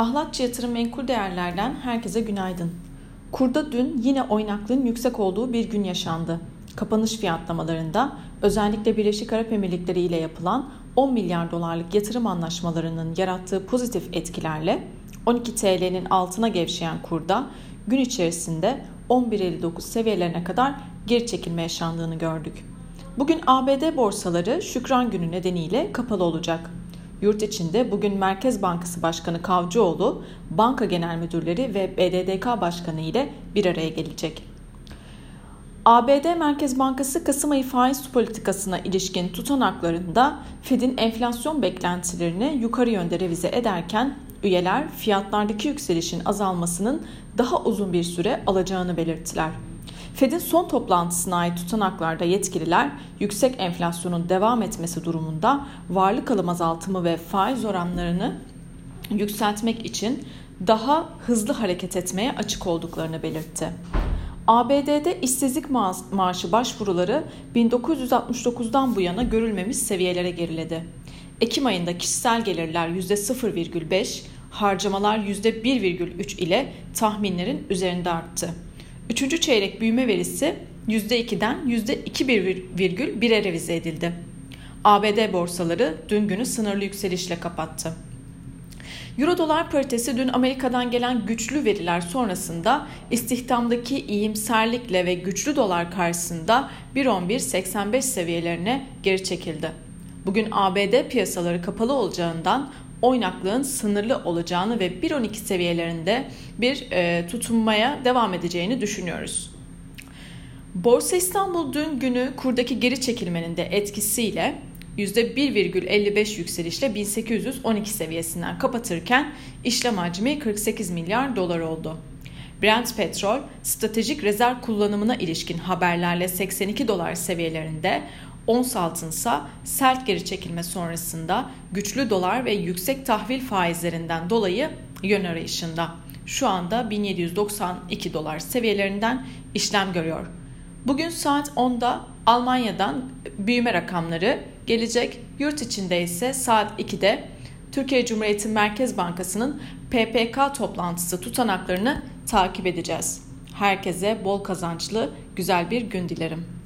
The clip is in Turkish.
Ahlatçı Yatırım Menkul Değerler'den herkese günaydın. Kurda dün yine oynaklığın yüksek olduğu bir gün yaşandı. Kapanış fiyatlamalarında özellikle Birleşik Arap Emirlikleri ile yapılan 10 milyar dolarlık yatırım anlaşmalarının yarattığı pozitif etkilerle 12 TL'nin altına gevşeyen kurda gün içerisinde 11.59 seviyelerine kadar geri çekilme yaşandığını gördük. Bugün ABD borsaları Şükran günü nedeniyle kapalı olacak. Yurt içinde bugün Merkez Bankası Başkanı Kavcıoğlu, banka genel müdürleri ve BDDK Başkanı ile bir araya gelecek. ABD Merkez Bankası Kasım ayı faiz politikasına ilişkin tutanaklarında Fed'in enflasyon beklentilerini yukarı yönde revize ederken üyeler fiyatlardaki yükselişin azalmasının daha uzun bir süre alacağını belirttiler. Fed'in son toplantısına ait tutanaklarda yetkililer yüksek enflasyonun devam etmesi durumunda varlık alım azaltımı ve faiz oranlarını yükseltmek için daha hızlı hareket etmeye açık olduklarını belirtti. ABD'de işsizlik ma maaşı başvuruları 1969'dan bu yana görülmemiş seviyelere geriledi. Ekim ayında kişisel gelirler %0,5, harcamalar %1,3 ile tahminlerin üzerinde arttı. Üçüncü çeyrek büyüme verisi %2'den %2,1'e revize edildi. ABD borsaları dün günü sınırlı yükselişle kapattı. Euro dolar paritesi dün Amerika'dan gelen güçlü veriler sonrasında istihdamdaki iyimserlikle ve güçlü dolar karşısında 1.11.85 seviyelerine geri çekildi. Bugün ABD piyasaları kapalı olacağından oynaklığın sınırlı olacağını ve 1.12 seviyelerinde bir e, tutunmaya devam edeceğini düşünüyoruz. Borsa İstanbul dün günü kurdaki geri çekilmenin de etkisiyle %1,55 yükselişle 1812 seviyesinden kapatırken işlem hacmi 48 milyar dolar oldu. Brent petrol stratejik rezerv kullanımına ilişkin haberlerle 82 dolar seviyelerinde, ons altınsa sert geri çekilme sonrasında güçlü dolar ve yüksek tahvil faizlerinden dolayı yön arayışında. Şu anda 1792 dolar seviyelerinden işlem görüyor. Bugün saat 10'da Almanya'dan büyüme rakamları gelecek. Yurt içinde ise saat 2'de Türkiye Cumhuriyeti Merkez Bankası'nın PPK toplantısı tutanaklarını takip edeceğiz. Herkese bol kazançlı, güzel bir gün dilerim.